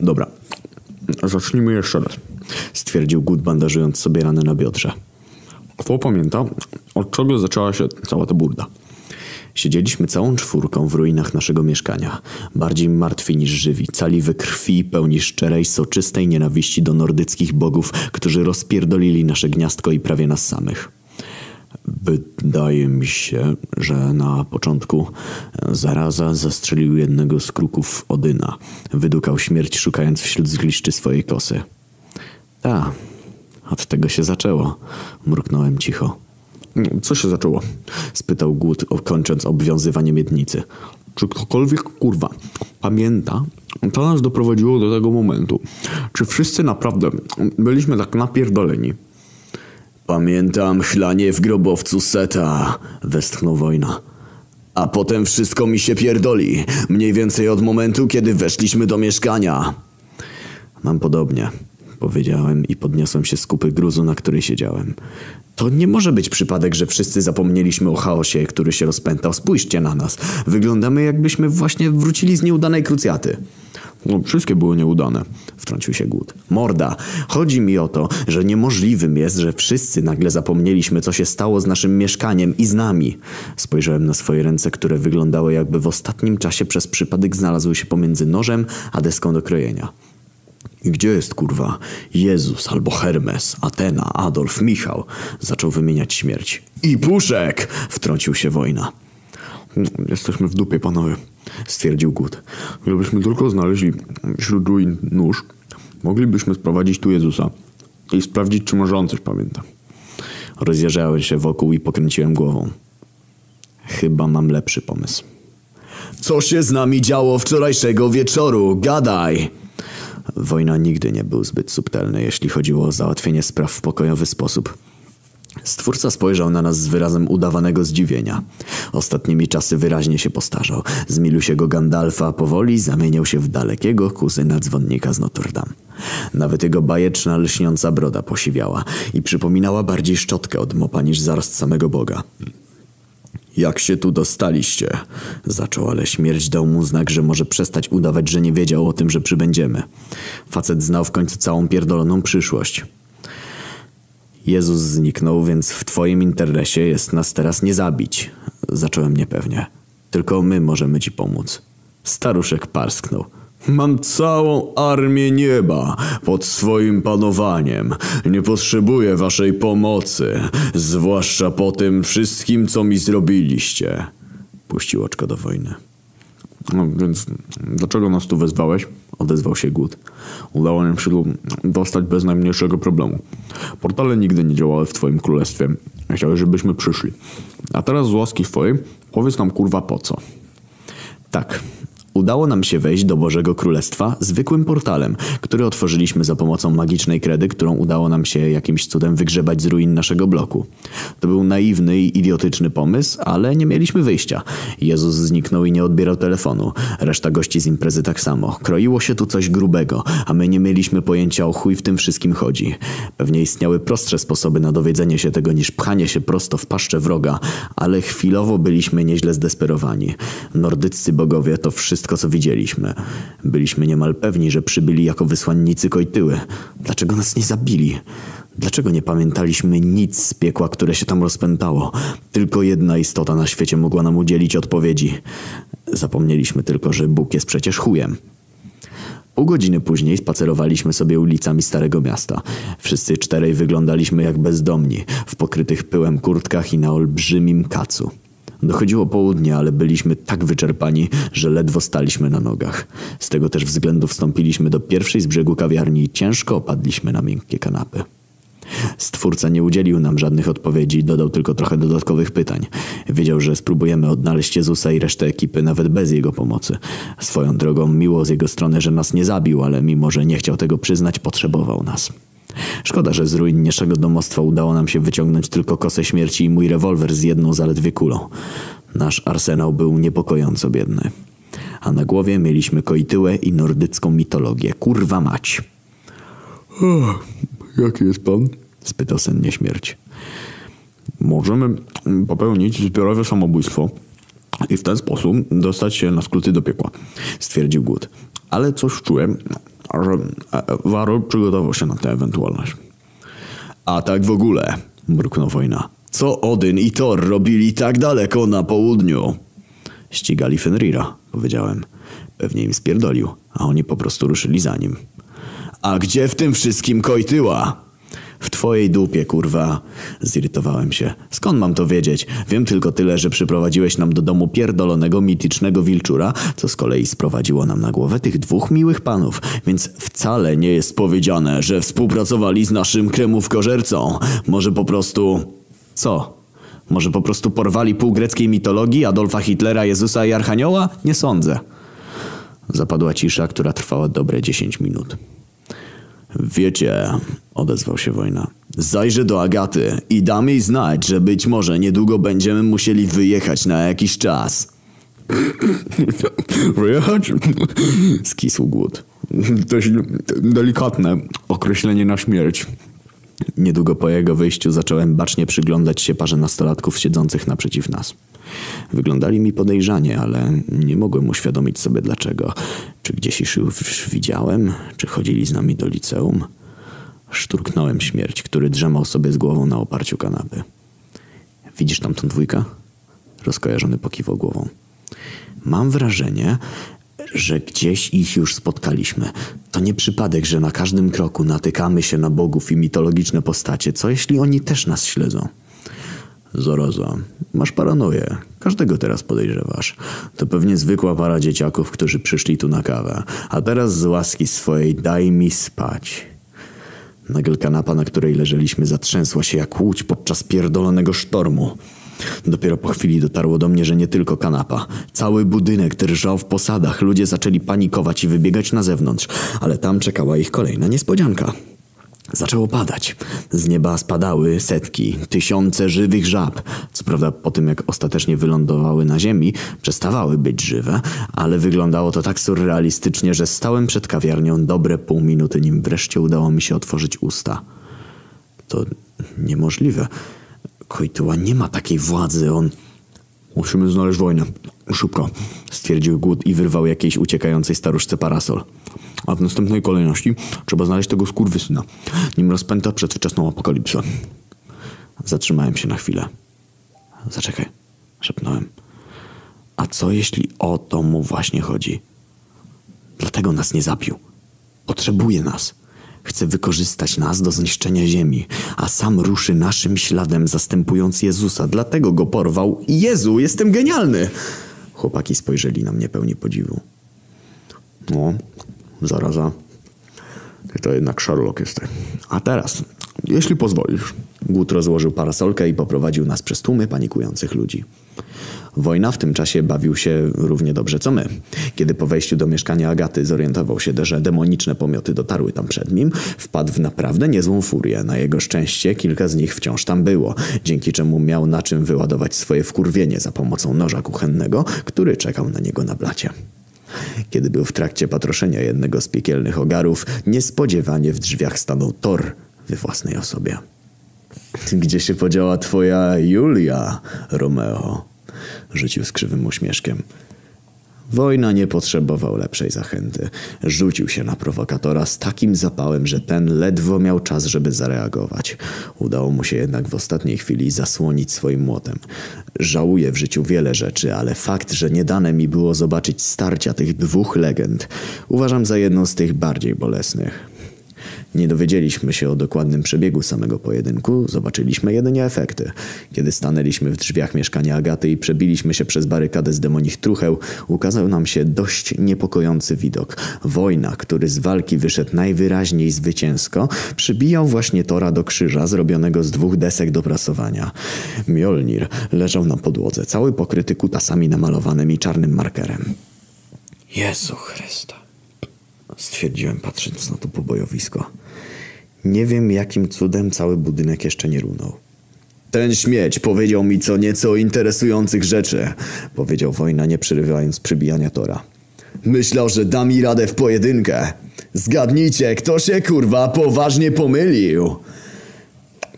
Dobra, zacznijmy jeszcze raz, stwierdził Gut, bandażując sobie ranę na biodrze. Kto pamięta, od czego zaczęła się cała ta burda? Siedzieliśmy całą czwórką w ruinach naszego mieszkania, bardziej martwi niż żywi, cali we krwi, pełni szczerej, soczystej nienawiści do nordyckich bogów, którzy rozpierdolili nasze gniazdko i prawie nas samych. Wydaje mi się, że na początku zaraza zastrzelił jednego z kruków Odyna. Wydukał śmierć, szukając wśród zgliszczy swojej kosy. Ta, od tego się zaczęło, mruknąłem cicho. Co się zaczęło? spytał Głód, kończąc obwiązywanie miednicy. Czy ktokolwiek, kurwa, pamięta, co nas doprowadziło do tego momentu? Czy wszyscy naprawdę byliśmy tak napierdoleni? Pamiętam chlanie w grobowcu Seta, westchnął wojna. A potem wszystko mi się pierdoli, mniej więcej od momentu, kiedy weszliśmy do mieszkania. Mam podobnie, powiedziałem i podniosłem się z kupy gruzu, na której siedziałem. To nie może być przypadek, że wszyscy zapomnieliśmy o chaosie, który się rozpętał. Spójrzcie na nas. Wyglądamy jakbyśmy właśnie wrócili z nieudanej krucjaty. No, wszystkie były nieudane, wtrącił się Głód. Morda, chodzi mi o to, że niemożliwym jest, że wszyscy nagle zapomnieliśmy, co się stało z naszym mieszkaniem i z nami. Spojrzałem na swoje ręce, które wyglądały jakby w ostatnim czasie przez przypadek znalazły się pomiędzy nożem a deską do krojenia. Gdzie jest kurwa Jezus albo Hermes, Atena, Adolf, Michał? Zaczął wymieniać śmierć. I Puszek! Wtrącił się wojna. Jesteśmy w dupie, panowie, stwierdził Gut. Gdybyśmy tylko znaleźli wśród ruin nóż, moglibyśmy sprowadzić tu Jezusa i sprawdzić, czy może on coś pamięta. Rozjeżdżałem się wokół i pokręciłem głową. Chyba mam lepszy pomysł. Co się z nami działo wczorajszego wieczoru? Gadaj! Wojna nigdy nie był zbyt subtelny, jeśli chodziło o załatwienie spraw w pokojowy sposób. Stwórca spojrzał na nas z wyrazem udawanego zdziwienia. Ostatnimi czasy wyraźnie się postarzał. Z milusiego Gandalfa powoli zamieniał się w dalekiego kuzyna dzwonnika z Notre Dame. Nawet jego bajeczna, lśniąca broda posiwiała i przypominała bardziej szczotkę od mopa niż zarost samego Boga. Jak się tu dostaliście? Zaczął, ale śmierć dał mu znak, że może przestać udawać, że nie wiedział o tym, że przybędziemy. Facet znał w końcu całą pierdoloną przyszłość. Jezus zniknął, więc w twoim interesie jest nas teraz nie zabić. Zacząłem niepewnie. Tylko my możemy ci pomóc. Staruszek parsknął. Mam całą armię nieba pod swoim panowaniem. Nie potrzebuję waszej pomocy, zwłaszcza po tym wszystkim, co mi zrobiliście. Puścił oczko do wojny. No więc dlaczego nas tu wezwałeś? Odezwał się Gut. Udało nam się dostać bez najmniejszego problemu. Portale nigdy nie działały w twoim królestwie. Chciałeś, żebyśmy przyszli. A teraz z łaski twojej powiedz nam kurwa po co. Tak, Udało nam się wejść do Bożego Królestwa zwykłym portalem, który otworzyliśmy za pomocą magicznej kredy, którą udało nam się jakimś cudem wygrzebać z ruin naszego bloku. To był naiwny i idiotyczny pomysł, ale nie mieliśmy wyjścia. Jezus zniknął i nie odbierał telefonu. Reszta gości z imprezy tak samo. Kroiło się tu coś grubego, a my nie mieliśmy pojęcia o chuj w tym wszystkim chodzi. Pewnie istniały prostsze sposoby na dowiedzenie się tego niż pchanie się prosto w paszczę wroga, ale chwilowo byliśmy nieźle zdesperowani. Nordyccy bogowie to wszystko wszystko, co widzieliśmy. Byliśmy niemal pewni, że przybyli jako wysłannicy Kojtyły. Dlaczego nas nie zabili? Dlaczego nie pamiętaliśmy nic z piekła, które się tam rozpętało? Tylko jedna istota na świecie mogła nam udzielić odpowiedzi. Zapomnieliśmy tylko, że Bóg jest przecież chujem. Pół godziny później spacerowaliśmy sobie ulicami Starego Miasta. Wszyscy czterej wyglądaliśmy jak bezdomni, w pokrytych pyłem kurtkach i na olbrzymim kacu. Dochodziło południe, ale byliśmy tak wyczerpani, że ledwo staliśmy na nogach. Z tego też względu wstąpiliśmy do pierwszej z brzegu kawiarni i ciężko opadliśmy na miękkie kanapy. Stwórca nie udzielił nam żadnych odpowiedzi, dodał tylko trochę dodatkowych pytań. Wiedział, że spróbujemy odnaleźć Jezusa i resztę ekipy nawet bez jego pomocy. Swoją drogą miło z jego strony, że nas nie zabił, ale mimo, że nie chciał tego przyznać, potrzebował nas. Szkoda, że z ruin naszego domostwa udało nam się wyciągnąć tylko kosę śmierci i mój rewolwer z jedną zaledwie kulą. Nasz arsenał był niepokojąco biedny. A na głowie mieliśmy koityłę i nordycką mitologię. Kurwa mać. Oh, jaki jest pan? spytał sennie śmierć. Możemy popełnić zbiorowe samobójstwo i w ten sposób dostać się na skróty do piekła, stwierdził Głód. Ale coś czułem, że Warol przygotował się na tę ewentualność. A tak w ogóle, mruknął wojna. Co Odyn i Thor robili tak daleko na południu? Ścigali Fenrira, powiedziałem. Pewnie im spierdolił, a oni po prostu ruszyli za nim. A gdzie w tym wszystkim Kojtyła? W twojej dupie, kurwa. Zirytowałem się. Skąd mam to wiedzieć? Wiem tylko tyle, że przyprowadziłeś nam do domu pierdolonego, mitycznego wilczura, co z kolei sprowadziło nam na głowę tych dwóch miłych panów, więc wcale nie jest powiedziane, że współpracowali z naszym kremówkożercą. Może po prostu... Co? Może po prostu porwali pół greckiej mitologii, Adolfa Hitlera, Jezusa i Archanioła? Nie sądzę. Zapadła cisza, która trwała dobre 10 minut. Wiecie, odezwał się wojna. Zajrzę do Agaty i dam jej znać, że być może niedługo będziemy musieli wyjechać na jakiś czas. Wyjechać? Skisł głód. Dość delikatne określenie na śmierć. Niedługo po jego wyjściu zacząłem bacznie przyglądać się parze nastolatków siedzących naprzeciw nas. Wyglądali mi podejrzanie, ale nie mogłem uświadomić sobie dlaczego. Czy gdzieś ich już widziałem? Czy chodzili z nami do liceum? Szturknąłem śmierć, który drzemał sobie z głową na oparciu kanapy. Widzisz tam tą dwójkę? Rozkojarzony pokiwał głową. Mam wrażenie, że gdzieś ich już spotkaliśmy. To nie przypadek, że na każdym kroku natykamy się na bogów i mitologiczne postacie. Co jeśli oni też nas śledzą? Zoroza, masz paranoję. Każdego teraz podejrzewasz. To pewnie zwykła para dzieciaków, którzy przyszli tu na kawę. A teraz z łaski swojej daj mi spać. Nagle kanapa, na której leżeliśmy, zatrzęsła się jak łódź podczas pierdolonego sztormu. Dopiero po chwili dotarło do mnie, że nie tylko kanapa. Cały budynek drżał w posadach. Ludzie zaczęli panikować i wybiegać na zewnątrz, ale tam czekała ich kolejna niespodzianka. Zaczęło padać. Z nieba spadały setki, tysiące żywych żab. Co prawda po tym jak ostatecznie wylądowały na ziemi, przestawały być żywe, ale wyglądało to tak surrealistycznie, że stałem przed kawiarnią dobre pół minuty, nim wreszcie udało mi się otworzyć usta. To niemożliwe. Kojtuła nie ma takiej władzy, on... Musimy znaleźć wojnę. Szybko. Stwierdził głód i wyrwał jakiejś uciekającej staruszce parasol. A w następnej kolejności trzeba znaleźć tego skurwysyna, nim rozpęta przedwczesną apokalipsę. Zatrzymałem się na chwilę. Zaczekaj, szepnąłem. A co jeśli o to mu właśnie chodzi? Dlatego nas nie zabił. Potrzebuje nas. Chce wykorzystać nas do zniszczenia ziemi, a sam ruszy naszym śladem, zastępując Jezusa. Dlatego go porwał. Jezu, jestem genialny! Chłopaki spojrzeli na mnie pełni podziwu. No, zaraza. To jednak Sherlock jesteś. A teraz, Jeśli pozwolisz. Głód rozłożył parasolkę i poprowadził nas przez tłumy panikujących ludzi. Wojna w tym czasie bawił się równie dobrze co my. Kiedy po wejściu do mieszkania Agaty zorientował się, że demoniczne pomioty dotarły tam przed nim, wpadł w naprawdę niezłą furię. Na jego szczęście kilka z nich wciąż tam było, dzięki czemu miał na czym wyładować swoje wkurwienie za pomocą noża kuchennego, który czekał na niego na blacie. Kiedy był w trakcie patroszenia jednego z piekielnych ogarów, niespodziewanie w drzwiach stanął Thor we własnej osobie. Gdzie się podziała twoja Julia, Romeo? Rzucił z krzywym uśmieszkiem. Wojna nie potrzebował lepszej zachęty. Rzucił się na prowokatora z takim zapałem, że ten ledwo miał czas, żeby zareagować. Udało mu się jednak w ostatniej chwili zasłonić swoim młotem. Żałuję w życiu wiele rzeczy, ale fakt, że nie dane mi było zobaczyć starcia tych dwóch legend, uważam za jedną z tych bardziej bolesnych. Nie dowiedzieliśmy się o dokładnym przebiegu samego pojedynku, zobaczyliśmy jedynie efekty. Kiedy stanęliśmy w drzwiach mieszkania Agaty i przebiliśmy się przez barykadę z demonich trucheł, ukazał nam się dość niepokojący widok. Wojna, który z walki wyszedł najwyraźniej zwycięsko, przybijał właśnie tora do krzyża zrobionego z dwóch desek do prasowania. Mjolnir leżał na podłodze, cały pokryty kutasami namalowanymi czarnym markerem. Jezu Chrysta stwierdziłem patrząc na to pobojowisko. Nie wiem jakim cudem cały budynek jeszcze nie runął. Ten śmieć powiedział mi co nieco interesujących rzeczy, powiedział wojna nie przerywając przybijania tora. Myślał, że da mi radę w pojedynkę. Zgadnijcie, kto się kurwa poważnie pomylił.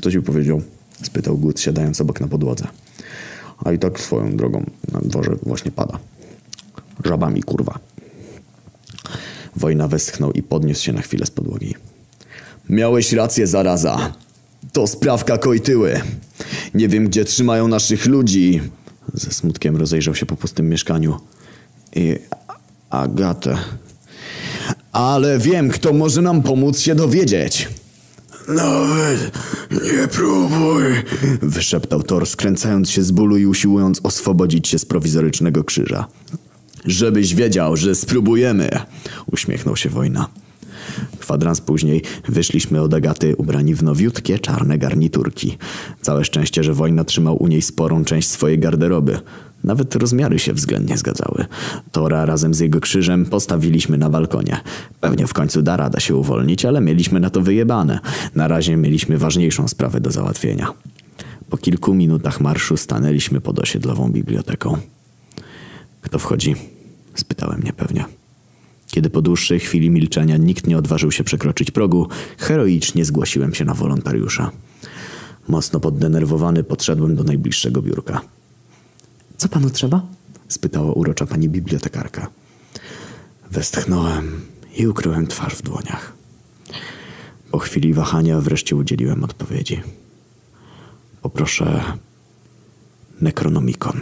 Co ci powiedział? spytał Gut siadając obok na podłodze. A i tak swoją drogą na dworze właśnie pada. Żabami kurwa. Wojna westchnął i podniósł się na chwilę z podłogi. Miałeś rację, zaraza. To sprawka Kojtyły. Nie wiem, gdzie trzymają naszych ludzi. Ze smutkiem rozejrzał się po pustym mieszkaniu. I Agatę. Ale wiem, kto może nam pomóc się dowiedzieć. Nawet nie próbuj, wyszeptał Thor, skręcając się z bólu i usiłując oswobodzić się z prowizorycznego krzyża. Żebyś wiedział, że spróbujemy, uśmiechnął się wojna. Kwadrans później wyszliśmy od Agaty ubrani w nowiutkie czarne garniturki. Całe szczęście, że wojna trzymał u niej sporą część swojej garderoby. Nawet rozmiary się względnie zgadzały. Tora razem z jego krzyżem postawiliśmy na balkonie. Pewnie w końcu da rada się uwolnić, ale mieliśmy na to wyjebane. Na razie mieliśmy ważniejszą sprawę do załatwienia. Po kilku minutach marszu stanęliśmy pod osiedlową biblioteką. Kto wchodzi? Spytałem niepewnie. Kiedy po dłuższej chwili milczenia nikt nie odważył się przekroczyć progu, heroicznie zgłosiłem się na wolontariusza. Mocno poddenerwowany podszedłem do najbliższego biurka. Co panu trzeba? spytała urocza pani bibliotekarka. Westchnąłem i ukryłem twarz w dłoniach. Po chwili wahania wreszcie udzieliłem odpowiedzi. Poproszę Necronomicon.